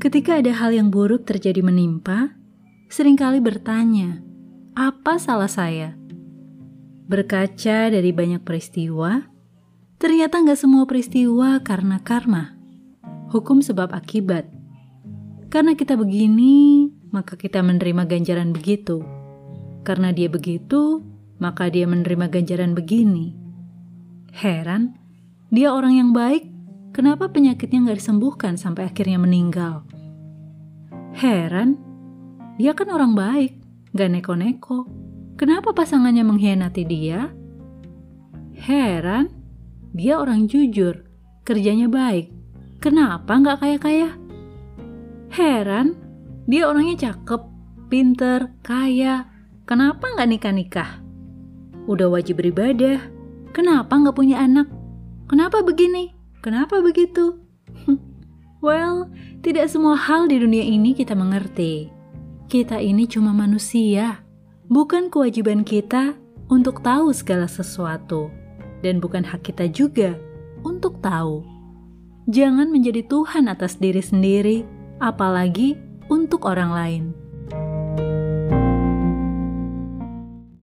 Ketika ada hal yang buruk terjadi menimpa, sering kali bertanya, apa salah saya? Berkaca dari banyak peristiwa, ternyata nggak semua peristiwa karena karma. Hukum sebab akibat. Karena kita begini, maka kita menerima ganjaran begitu. Karena dia begitu, maka dia menerima ganjaran begini. Heran, dia orang yang baik, kenapa penyakitnya nggak disembuhkan sampai akhirnya meninggal? Heran, dia kan orang baik, gak neko-neko. Kenapa pasangannya mengkhianati dia? Heran, dia orang jujur, kerjanya baik. Kenapa nggak kaya-kaya? Heran, dia orangnya cakep, pinter, kaya. Kenapa nggak nikah-nikah? Udah wajib beribadah, kenapa nggak punya anak? Kenapa begini? Kenapa begitu? Well, tidak semua hal di dunia ini kita mengerti. Kita ini cuma manusia. Bukan kewajiban kita untuk tahu segala sesuatu. Dan bukan hak kita juga untuk tahu. Jangan menjadi Tuhan atas diri sendiri, apalagi untuk orang lain.